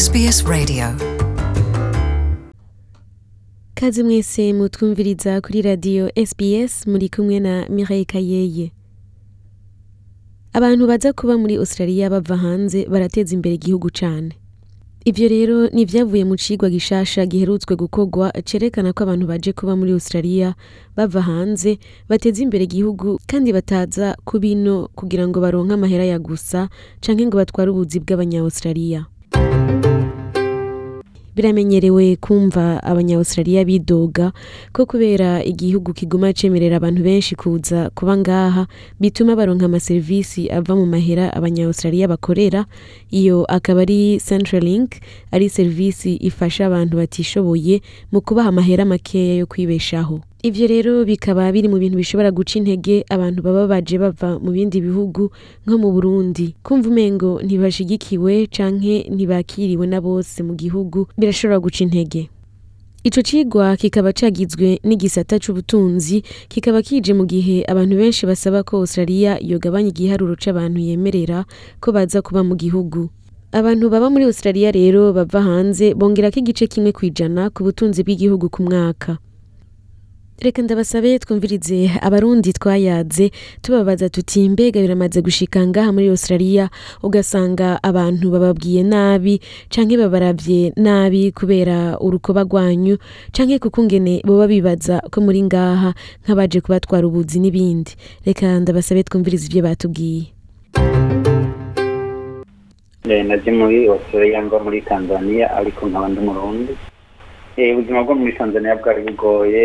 SBS Radio. Kazi mwese mutwumviriza kuri radiyo SBS muri kumwe na Mireille Kayeye. Abantu baza kuba muri Australia bava hanze barateza imbere igihugu cane. Ivyo rero ni vyavuye mu cigwa gishasha giherutswe gukorwa cerekana ko abantu baje kuba muri Australia bava hanze bateza imbere igihugu kandi bataza ku bino kugira ngo baronke amahera ya gusa canke ngo batware ubuzi bw'abanya-Australia. Biramenyerewe kumva abanya-Australia bidoga ko kubera igihugu kiguma cemerera abantu benshi kuza kuba ngaha bituma baronka amaserivisi ava mu mahera abanya-Australia bakorera. Iyo akaba ari Centrelink ari serivisi ifasha abantu batishoboye mu kubaha amahera makeya yo kwibeshaho. Ivyo rero bikaba biri mu bintu bishobora guca intege abantu baba baje bava mu bindi bihugu nko mu Burundi. Kumva umengo ntibashigikiwe canke ntibakiriwe na bose mu gihugu birashobora guca intege. Ico cigwa kikaba cagizwe n'igisata c'ubutunzi kikaba kije mu gihe abantu benshi basaba ko Australia yogabanya igiharuro c'abantu yemerera ko baza kuba mu gihugu. Abantu baba muri Australia rero bava hanze bongerako igice kimwe kwijana ku butunzi bw'igihugu ku mwaka. Reka ndabasabe twumvirize abarundi twayaze tubabaza tuti mbega biramaze gushika ngaha muri Australia ugasanga abantu bababwiye nabi canke babaravye nabi kubera urukoba rwanyu canke kuko ngene boba bibaza ko muri ngaha nk'abaje kubatwara ubuzi n'ibindi. Reka ndabasabe twumvirize ivyo batubwiye. Naje muri Australia mva muri Tanzania ariko nkaba ndi umurundi Eh, ubuzima bwo muri Tanzania bwari bugoye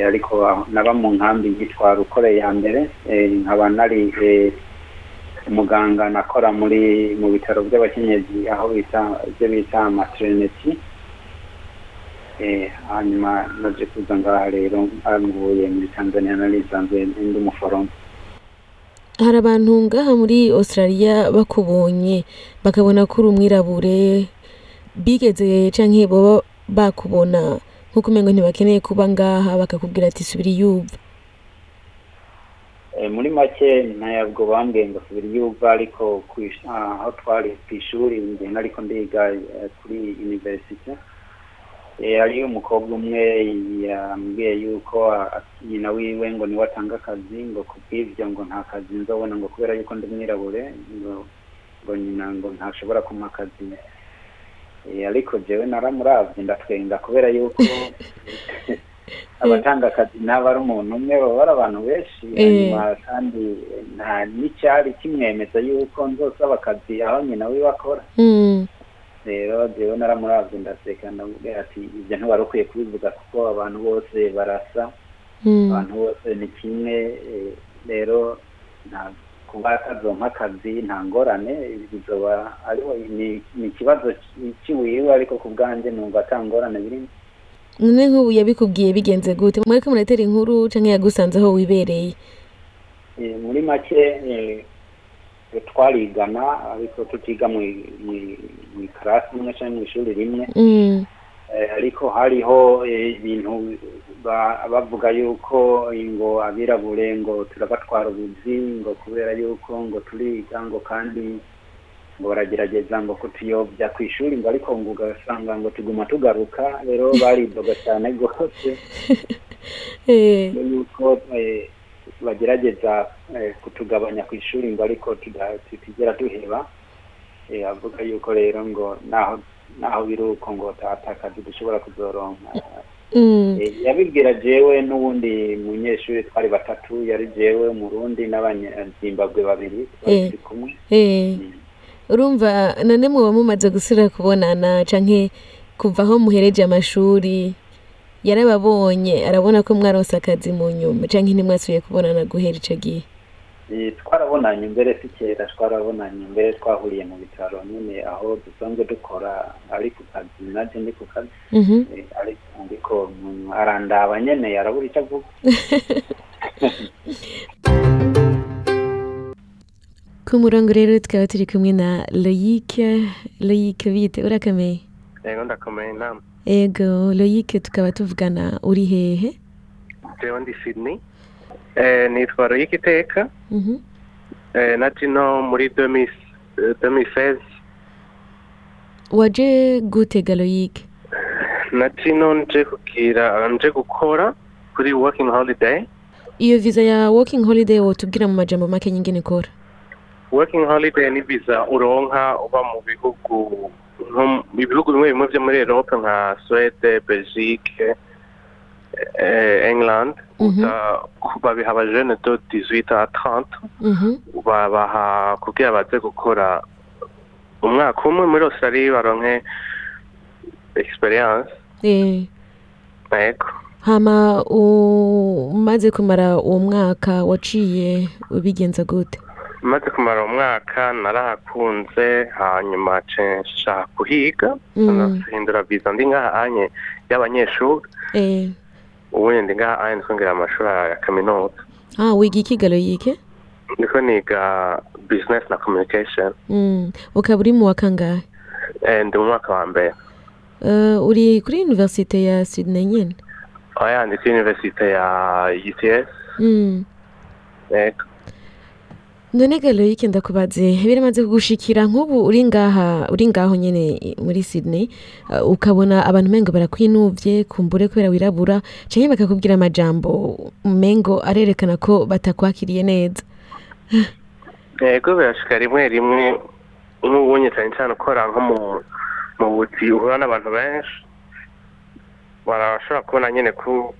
eh, ariko naba mu nkambi yitwa Rukore ya mbere eh, nkaba nari eh, umuganga nakora muri mu bitaro by'abakenyezi aho bita ibyo bita maternity. Eh, hanyuma naje kuza ngaha rero mvuye muri Tanzania nari nsanzwe ndi umuforomo. Hari abantu ngaha muri Australia bakubonye bakabona ko uri umwirabure bigeze boba bakubona nk'uko umengo ntibakeneye kuba ngaha bakakubwira ati subira iyuva. Eh, muri make ntabwo bambwiye ngo subira iyuva ariko ah, aho twari ku ishuri njye nariko ndiga eh, kuri university. Eh, hariyo umukobwa umwe yambwiye yuko ah, nyina wiwe ngo ni we atanga akazi ngo kubw'ivyo ngo nta kazi nzobona ngo kubera yuko ndi mwirabure ngo nyina ngo ntashobora kumpa akazi. Ariko jewe naramuravye ndatwenga kubera yuko abatanga akazi n'aba ari umuntu umwe baba ari abantu benshi Eh. hanyuma kandi nta n'icyari kimwemeza yuko nzosaba akazi aho nyina wiwe akora Mm, rero jewe naramuravye ndaseka ndamubwira ati ibyo ntiwari ukwiye kubivuga kuko abantu bose barasa mm. abantu bose ni kimwe eh, rero nta kuba atazonka akazi nta ngorane bizoba ariho ni ni ikibazo ciwiwe ariko ku bwanjye numva ata ngorane birimo. None nk'ubu yabikubwiye bigenze gute? Mureke muratera inkuru canke yagusanze aho wibereye? Eh, muri make eh, twarigana ariko tutiga mu mu karasi imwe cyangwa mu ishuri rimwe. Mm, Eh, ariko hariho ibintu bavuga yuko ngo abirabure ngo turabatwara ubuzi ngo kubera yuko ngo turiga ngo kandi ngo baragerageza ngo kutuyobya ku ishuri ngo ariko ngo ugasanga ngo tuguma tugaruka rero baridoga cyane rwose. Eh, yuko eh, bagerageza eh, kutugabanya ku ishuri ngo ariko tutigera duheba. Avuga yuko rero ngo naho naho biri uko ngo ata kazi dushobora kuzoronka. Yabibwira jewe n'uwundi munyeshuri twari batatu yari jewe umurundi n'abanyazimbabwe babiri twari Eh. turi kumwe eh. Mm. urumva none muba mumaze gusubira kubonana canke kuva aho muhereje amashuri yarababonye arabona ko mwaronse akazi mu nyuma canke ntimwasubiye kubonana guhera ico gihe Eh, twarabonanye mbere si kera twarabonanye mbere twahuriye mu bitaro nyine aho dusanzwe dukora ari ku kazi naje ndi ku kazi Mhm. Eh, ariko umuntu arandaba nyene yarabura icyo avuga. Ku murongo rero tukaba turi kumwe na Loïc. Loïc bite urakameye yego ndakomeye inama ego Loïc tukaba tuvugana uri hehe? Jewe ndi sydney. Eh, nitwa royik iteka. Mhm. eh, na jino muri 2016 waje gute galoyike na jino nje kugira nje gukora kuri working holiday iyo visa ya working holiday wotubwira mu majambo make nyingene ikora working holiday ni visa uronka uba mu bihugu nko mu bihugu bimwe bimwe vyo muri Europe nka Swede, Belgique, eh, England Mhm. babiha abajene 18 à 30 Mhm. babaha kugira baze gukora umwaka umwe muri Australia baronke experience. Yego hama umaze kumara uwo mwaka waciye ubigenza gute? Maze kumara umwaka narahakunze hanyuma nshaka kuhiga Mm. hindura visa ndi ngaha anye y'abanyeshuri. Eh, ubu ndi ngaha anye ndiko ngira amashuri ya kaminuza. Ah wiga iki galoyike ndiko niga business na communication. Mm, ukaba uri mu wa kangahe? Eh, ndi mu mwaka wa mbere. Uri kuri universite ya sydney nyene? Oya ndi kuri universite ya UTS none galoyike ndakubaze biramaze kugushikira nk'ubu uri ngaha uri ngaho nyene i- muri sydney uh, ukabona abantu mengo barakwinuvye kumbure kubera wirabura canke bakakubwira amajambo mengo arerekana ko batakwakiriye neza yego birashika rimwe rimwe nk'ubunye cyane cyane ukora nko mu buzi uhura n'abantu benshi. Barashobora kubona nyine ko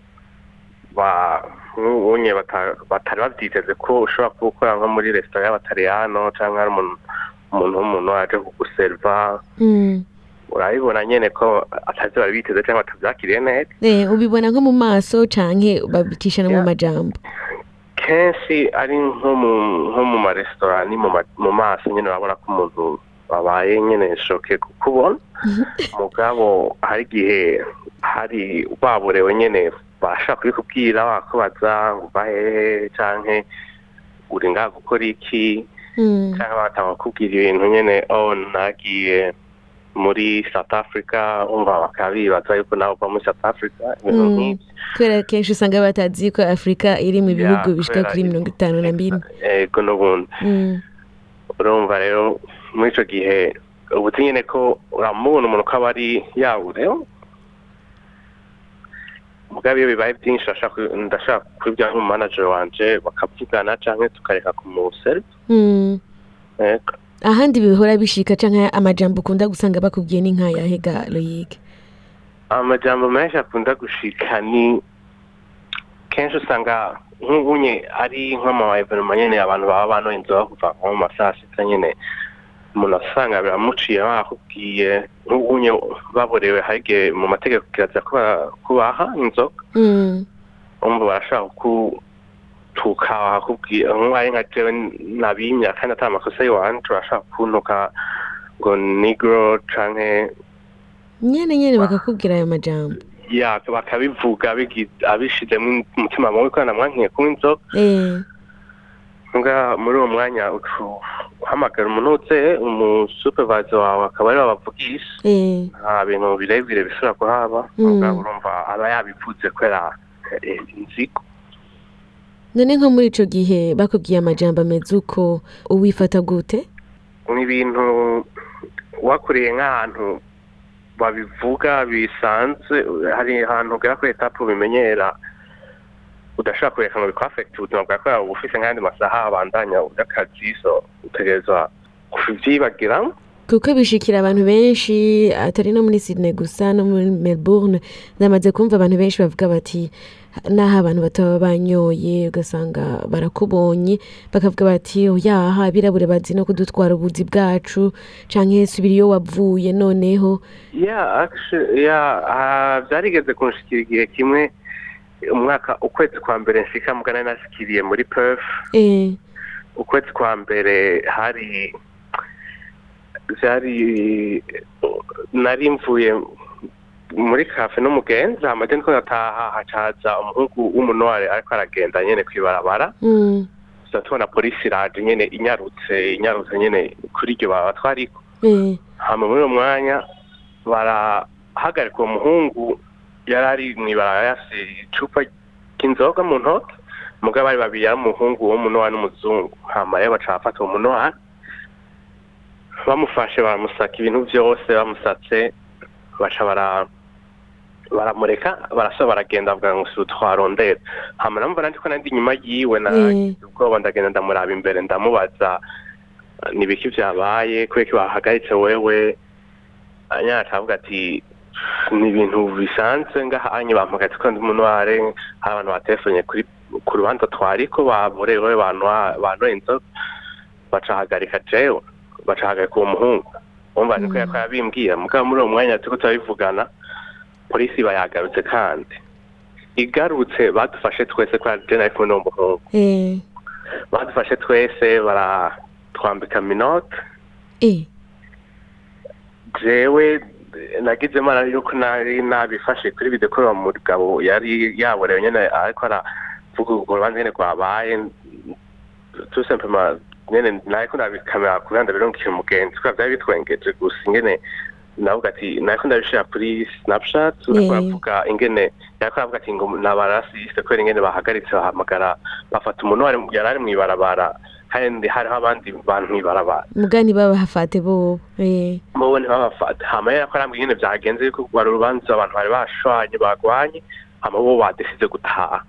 ba nk'ubunye bata- batari babyiteze ko ushobora kuba ukora nko muri resitora y'abataliyano cyangwa ari umuntu umuntu w'umuntu waje kuguseriva Mm. urabibona nyine ko atazi bari biteze cyangwa batabyakiriye neza. Eh, ubibona nko mu maso canke babicisha no mu majambo? Kenshi ari nko mu maresitora ni mu maso nyine urabona ko umuntu babaye nyine shoke kukubona mugabo hari igihe hari baburewe nyine bashaka kubikubwira bakubaza ngo hehe canke uri ngaha gukora iki Mm. cyangwa batanga kukubwira ibintu nyine oh nagiye muri South Africa umva bakaba bibaza yuko nawe uva muri South Africa ibintu Mm. nk'ibyo kubera kenshi usanga batazi ko afurika iri mu bihugu bishika kuri mirongo itanu na bine yego n'ubundi Mm. urumva rero muri icyo gihe ubuti nyine ko uramubona umuntu ko aba ari yawureho mugabo iyo bibaye byinshi ndashaka ku- ndashaka kubibwira nk'umu manager wanje bakavugana cyangwa tukareka kumuseriva Mm. yego ahandi bihora bishika canke amajambo ukunda gusanga bakubwiye ni nk'ayahe ga loyike amajambo menshi akunda gushika ni kenshi usanga nk'ubunye ari nk'ama evenema nyene abantu baba banoye inzoga kuva nko mu masaha sita nyene. Umuntu asanga biramuciye bakubwiye nk'ubunye baborewe hage mu mategeko kiraza kubaha inzoga Mm. umva barashaka kutuka bakubwiye nk'uwaye nka jewe nabimya kandi atari amakosa yiwanje barashaka kuntuka ngo nigro canke nyene nyene bakakubwira ayo majambo ya bakabivuga abishizemo umutima mubi ko namwankiye kunywa inzoga eh. muri uwo mwanya ucu uhamagara umuntu uze umusupervisor wawe akaba ari we bavugisha Eh. nta bintu birebire bishobora kuhaba Mm. urumva aba yabivuze kubera inzigo none nko muri ico gihe bakubwiye amajambo ameze uko uwifata gute ni ibintu wakuriye nk'ahantu babivuga bisanzwe hari ahantu ugera kuri etape ubimenyera udashobora kureka ngo bikwafekite ubuzima bwawe kubera uba ufise nk'ayandi masaha abandanya y'akazi so utegerezwa kuvyibagiramo kuko bishikira abantu benshi atari no muri sydney gusa no muri melbourne ndamaze kumva abantu benshi bavuga bati naho abantu bataba banyoye ugasanga barakubonye bakavuga bati yaha abirabure bazi no kudutwara ubuzi bwacu canke subira iyo wavuye noneho. Ya actually ya byarigeze kunshikira igihe kimwe umwaka ukwezi kwa mbere nshika mugana nashikiriye muri Perth. Eh, ukwezi kwa mbere hari byari nari mvuye muri kafe n'umugenzi hama je ndiko ndataha hacaza umuhungu w'umunware ariko aragenda nyene kwibarabara. Mm, tuza tubona polisi iraje nyene inyarutse inyarutse nyene kuri iryo baba twariko. Eh, hama muri uwo mwanya barahagarika uwo muhungu yari ari mw'ibarabara yafise icupa ry'inzoga mu ntoke mugabo bari babiri yari umuhungu w'umunwari n'umuzungu. Hama rero baca bafata munwari bamufashe baramusaka ibintu byose bamusatse. Baca bara baramureka barasaba baragenda bavuga ngo si utwarondera. Hama namva nandi ko nandi inyuma yiwe nagize ubwoba ndagenda ndamuraba imbere ndamubaza eh, ni ibiki vyabaye kubera ko bahagaritse wewe? Anyara avuga ati ni ibintu bisanzwe ngahanye bampagaritse ko ndi munware hari abantu batelefonye kuri ku rubanza twariko baborewe bantoye inzoga bacahagarika jewe bacahagarika uwo muhungu. Umva niko Mm. yako yabimbwira mugabo muri uwo mwanya turiko turabivugana polisi bayagarutse kandi. Igarutse badufashe twese kubera je nari kumwe n'uwo muhungu. Eh. Badufashe twese baratwambika minote eh. Jewe nagize imana yuko nari nabifashe kuri video ko uwo mugabo yari yaborewe nyene ariko aravuga urwo rubanza nyene rwabaye. Tout simplement nyene nariko nabikamera kugira ndabirungikira umugenzi kubera vyari bitwengeje gusa ingene navuga ati nariko ndabishira kuri snapchat aravuga ingene yariko aravuga ati ngo nabarasiste kubera ingene bahagaritse bahamagara bafata umuntu wari- yari ari mw'ibarabara kandi hariho abandi bantu mw'ibarabara mugani babahafate bobo eh. Mubo ntibabafata hama yari ko arambwira ingene vyagenze yuko wari urubanza abantu bari bashwanye bagwanye hama bo badesize gutaha.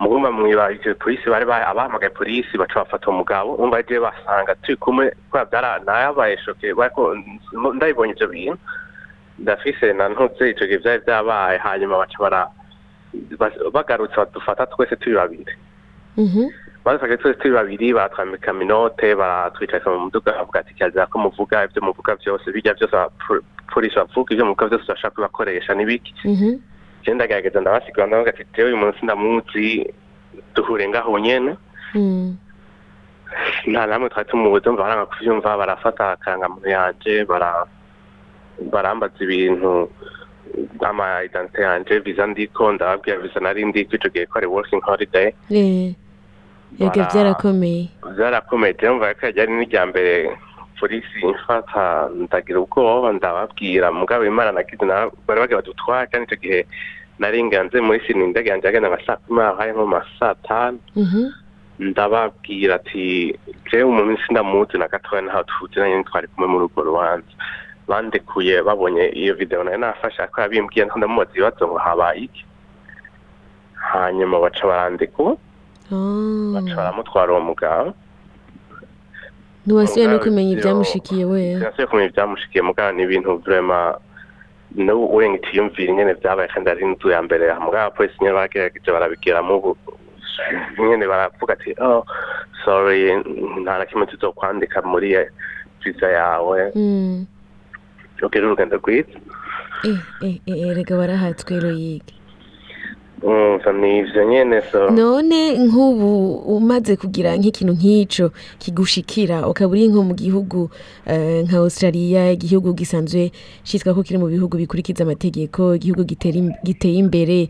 Mugomba mwibagije polisi bari ba- abahamagaye polisi baca bafata uwo mugabo umva je basanga turi kumwe kubera vyara nayabaye shoke bariko ndabibonye ivyo bintu. Ndafise na ntuze ico gihe vyari vyabaye hanyuma baca bara bagarutse badufata twese turi babiri. Badufashe twese turi babiri baratwambika minote baratwicarika mu muduga bavuga ati kirazira ko muvuga ibyo muvuga byose bijya byose aba- polisi bavuga ibyo muvuga byose bashaka kubakoresha n'ibiki je ndagerageza ndabasigura ndavuga ati jewe uyu munsi ndamuzi duhure ngaho nyene mm. Nta namwe twari tumubuze mva baranga kuvyumva barafata akarangamuntu yanje bara barambaza ibintu ama identite yanje visa ndiko ndababwira visa nari ndiko ico gihe ko ari working holiday. Eh. Bara- byarakomeye. byarakomeye. Mva ko ryari n'irya mbere polisi imfata ndagira ubwoba ndababwira. Mugabo imana na- bari bagira badutwara kandi icyo gihe nari nganze muri sini indege yanje yagenda nka saa kumi habaye nko mu ma saa tanu. Mhm. Ndababwira ati jewe umuntu sindamuzi na gatoya ntaho tuzi nanye twari kumwe muri urwo rubanza. Bandekuye babonye iyo video na yo nafashe ariko yabimbwiye ndamubaza ibibazo ngo habaye iki? Hanyuma baca barandekura baramutwara uwo mugabo ntiwasubiye no kumenya ibyamushikiye we. sinasubiye kumenya ibyamushikiye mugabo ni ibintu vrema n'ubu wenga itiyumvira ingene vyabaye kandi ari inzu ya mbere. Mugabo abapolisi nyene baragerageje barabigiramo ubu nyene baravuga ati oh sorry nta na kimwe tuzokwandika muri visa yawe. Mm ugire urugendo rwiza. Eh eh eh rega warahatswe royige ni ivyo nyene so. None nk'ubu umaze kugira nk'ikintu nk'ico kigushikira ukaba uri nko mu gihugu eh, nka australia igihugu gisanzwe citwa ko kiri mu bihugu bikurikiza amategeko igihugu giteye imbere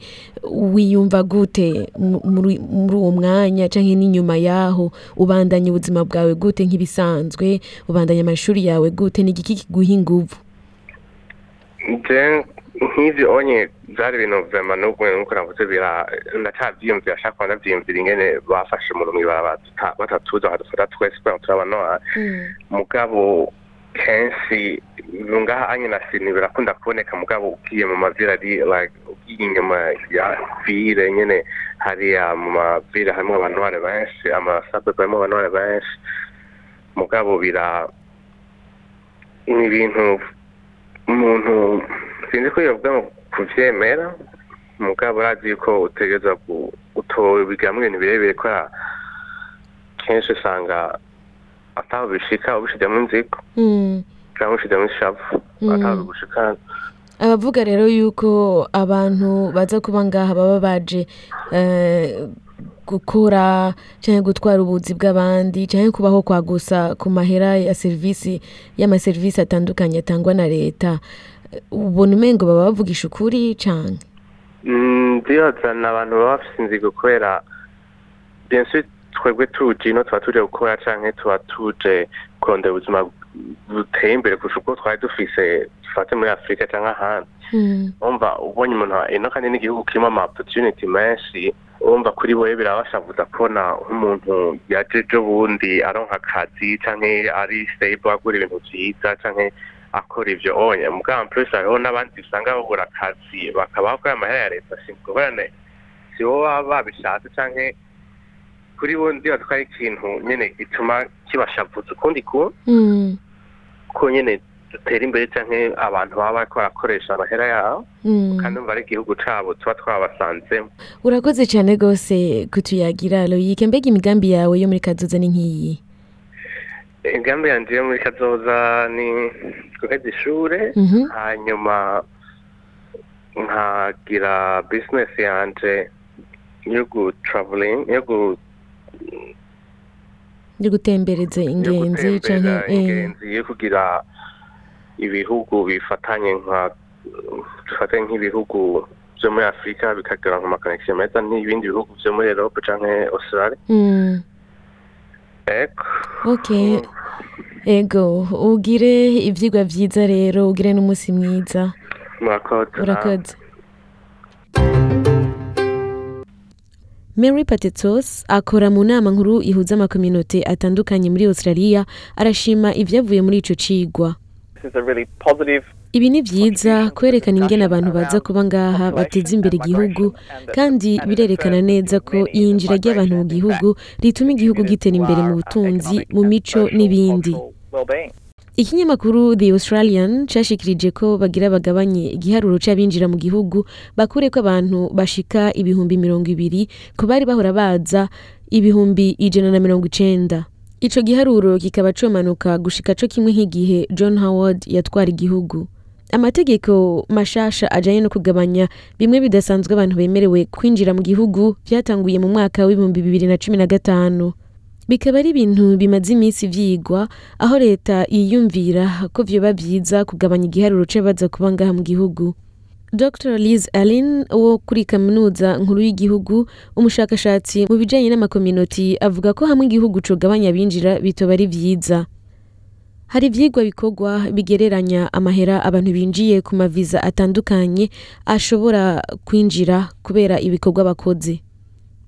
wiyumva gute mu- muri uwo mwanya canke n'inyuma yaho? Ubandanya ubuzima bwawe gute nk'ibisanzwe? Ubandanya amashuri yawe gute? Ni igiki kiguha inguvu? Je nk'ivyo onye vyari ibintu vrema n'ubwo nuko navuze bira ndacavyiyumvira ashaka kuba ndavyiyumvira ingene bafashe umuntu mw'ibarabara tuta- batatuzi bakadufata twese kubera turabanoa mugabo kenshi ngaha anye na sini birakunda kuboneka mugabo ugiye mu mavire ari ugiye inyuma ya vire nyene hariya mu mavire harimwo abanware benshi amasabe harimwo abanware benshi. Mugabo bira ni ibintu umuntu sinzi ko yovuga ngo kuvyemera mugabo urazi yuko utegereza utobigamwo ibintu birebire kubera kenshi usanga ataho bishika ubishizemo inzigo Mm. cyangwa ubishizemo ishavu Mm. ataho bigushikana abavuga rero yuko abantu baza kuba ngaha baba baje eh, gukora cyangwa gutwara ubuzi bw'abandi cyangwa kubaho kwa gusa ku mahera ya serivisi y'amaserivisi atandukanye atangwa na leta. Ubona umengo baba bavugisha ukuri cyane ndibaza ni abantu baba bafite inzigo kubera benshi twebwe tuje ino tuba tuje gukora canke tuba tuje kurondera ubuzima buteye imbere kurusha ubwo twari dufise dufate muri afurika canke ahandi. Mm, umva ubonye umuntu ino kandi n'igihugu kirimo ama opportunity menshi urumva kuri we birabashavuza kubona nk'umuntu yaje ejo bundi aronka akazi canke ari stable agura ibintu vyiza canke akora ivyo. Onye mugabo plus hariho n'abandi usanga babura akazi bakaba bakora amahera ya leta singorane si bo baba babishatse canke kuri bo ndibaza ko ari ikintu nyene gituma kibashavuza. Ukundi ku Mm, ko nyene dutera imbere canke abantu baba barakoresha amahera yabo mm. kandi umva ari igihugu cabo tuba twabasanzemo urakoze cyane rwose kutuyagira loyike mbega imigambi yawe yo muri kazoza ni nk'iyi ingambi yanje yo muri kazoza ni guheza ishure Mhm. hanyuma nkagira business yanje yo gu traveling yo gu yo gutembereza ingenzi eh, ingenzi yo kugira ibihugu bifatanye nka dufate nk'ibihugu vyo muri afurika bikagira nka makonegisiyo meza n'ibindi bihugu vyo muri erope canke australia. Mm. okay. Ego ugire ivyigwa vyiza rero ugire n'umunsi mwiza. Murakoze. Urakoze Mary Patetos akora mu nama nkuru ihuza amakominote atandukanye muri Australia arashima ivyavuye muri ico cigwa. Ibi ni vyiza kwerekana ingene abantu baza kuba ngaha bateza imbere igihugu kandi birerekana neza ko iyinjira ry'abantu mu gihugu rituma igihugu gitera imbere mu butunzi mu mico n'ibindi. ikinyamakuru the australian cashikirije ko bagira bagabanye igiharuro c'abinjira mu gihugu bakure ko abantu bashika ibihumbi mirongo ibiri ku bari bahora baza ibihumbi ijana na mirongo icenda ico giharuro kikaba comanuka gushika co kimwe nk'igihe john howard yatwara igihugu. Amategeko mashasha ajanye no kugabanya bimwe bidasanzwe abantu bemerewe kwinjira mu gihugu vyatanguye mu mwaka w'ibihumbi bibiri na cumi na gatanu. Bikaba ari ibintu bimaze iminsi vyigwa aho leta yiyumvira ko vyoba vyiza kugabanya igiharuro c'abaza kuba ngaha mu gihugu. Dr liz allen wo kuri kaminuza nkuru y'igihugu umushakashatsi mu bijanye n'amakominoti avuga ko hamwe igihugu cogabanya abinjira bitoba ari vyiza. Hari ivyigwa bikorwa bigereranya amahera abantu binjiye ku maviza atandukanye ashobora kwinjira kubera ibikorwa bakoze.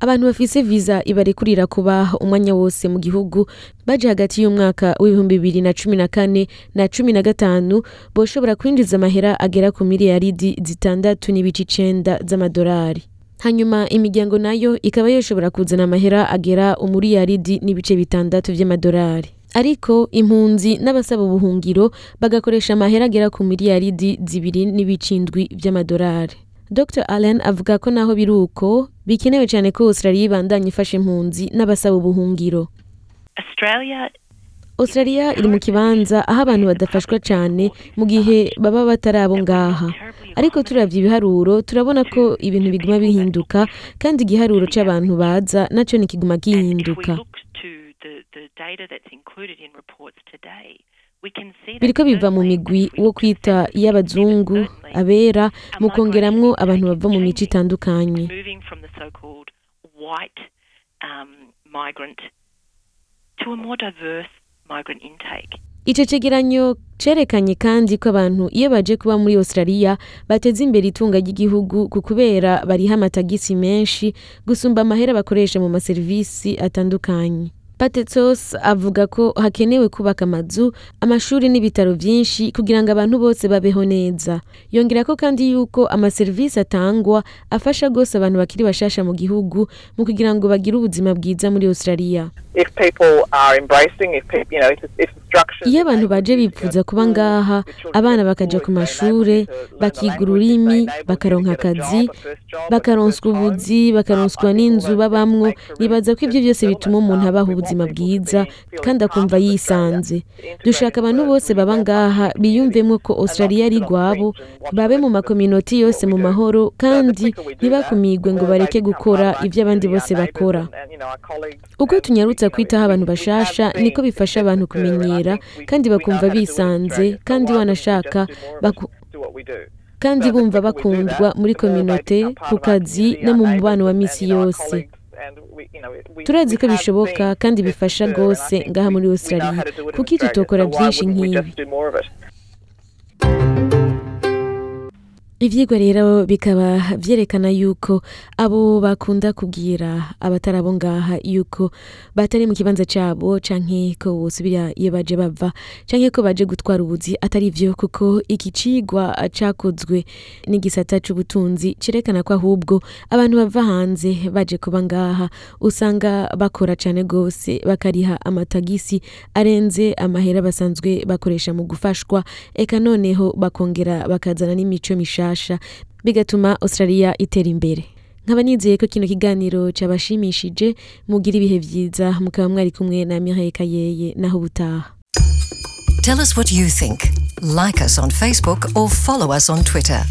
Abantu bafise viza ibarekurira kuba umwanya wose mu gihugu baje hagati y'umwaka w'ibihumbi bibiri na cumi na kane na cumi na gatanu boshobora kwinjiza amahera agera ku miliyaridi zitandatu n'ibice icenda z'amadolari. Hanyuma imiryango na yo ikaba yoshobora kuzana amahera agera umuriyaridi n'ibice bitandatu vy'amadolari ariko impunzi n'abasaba ubuhungiro bagakoresha amahera agera ku miliyaridi zibiri n'ibice indwi vy'amadolari dr allen avuga ko naho biri uko bikenewe cyane ko australia ibandanya ifasha impunzi n'abasaba ubuhungiro. Australia iri mu kibanza aho abantu badafashwa cyane mu gihe baba batari abo ngaha. Ariko turavye ibiharuro turabona ko ibintu biguma bihinduka kandi igiharuro c'abantu baza naco nikiguma gihinduka. Biriko biva mu migwi wo kwita certainly abera mu kongeramwo abantu bava mu mico itandukanye. um, ico cegeranyo cerekanye kandi ko abantu iyo baje kuba muri australia bateza imbere itunga ry'igihugu ku kubera bariha amatagisi menshi gusumba amahera bakoresha mu maserivisi atandukanye. Patetsos avuga ko hakenewe kubaka amazu amashuri n'ibitaro vyinshi kugira ngo abantu bose babeho neza. Yongera ko kandi yuko amaserivisi atangwa afasha rwose abantu bakiri bashasha mu gihugu mu kugira ngo bagire ubuzima bwiza muri australia. Iyo abantu baje bipfuza kuba ngaha abana bakaja ku mashure bakiga ururimi bakaronka akazi bakaronswa ubuzi bakaronswa n'inzu babamwo nibaza ko ivyo byose bituma umuntu abaho ubuzima bwiza kandi akumva yisanze. Dushaka abantu bose baba ngaha biyumvemo ko australia ari rwabo babe mu makominoti yose mu mahoro kandi ntibakumigwe ngo bareke gukora ivyo abandi bose bakora. Uko tunyarutsa kwitaho abantu bashasha niko bifasha abantu kumenyera kandi bakumva bisanze kandi wanashaka baku- kandi bumva bakundwa muri kominote ku kazi no mu mubano wa misi yose. turazi ko bishoboka kandi bifasha rwose ngaha muri australia. kuki tutokora byinshi nk'ibi? Ivyigwa rero bikaba vyerekana yuko abo bakunda kubwira abatari abo ngaha yuko batari mu kibanza cabo canke ko bosubira iyo baje bava canke ko baje gutwara ubuzi atari vyo kuko iki cigwa cakozwe n'igisata c'ubutunzi cerekana ko ahubwo abantu bava hanze baje kuba ngaha usanga bakora cane gose bakariha amatagisi arenze amahera basanzwe bakoresha mu gufashwa eka noneho bakongera bakazana n'imico mishasha bigatuma australia itera imbere nkaba nizeye ko kino kiganiro cabashimishije mugira ibihe vyiza mukaba mwari kumwe na Mireille Kayeye naho ubutaha Tell us what you think. Like us on Facebook or follow us on Twitter.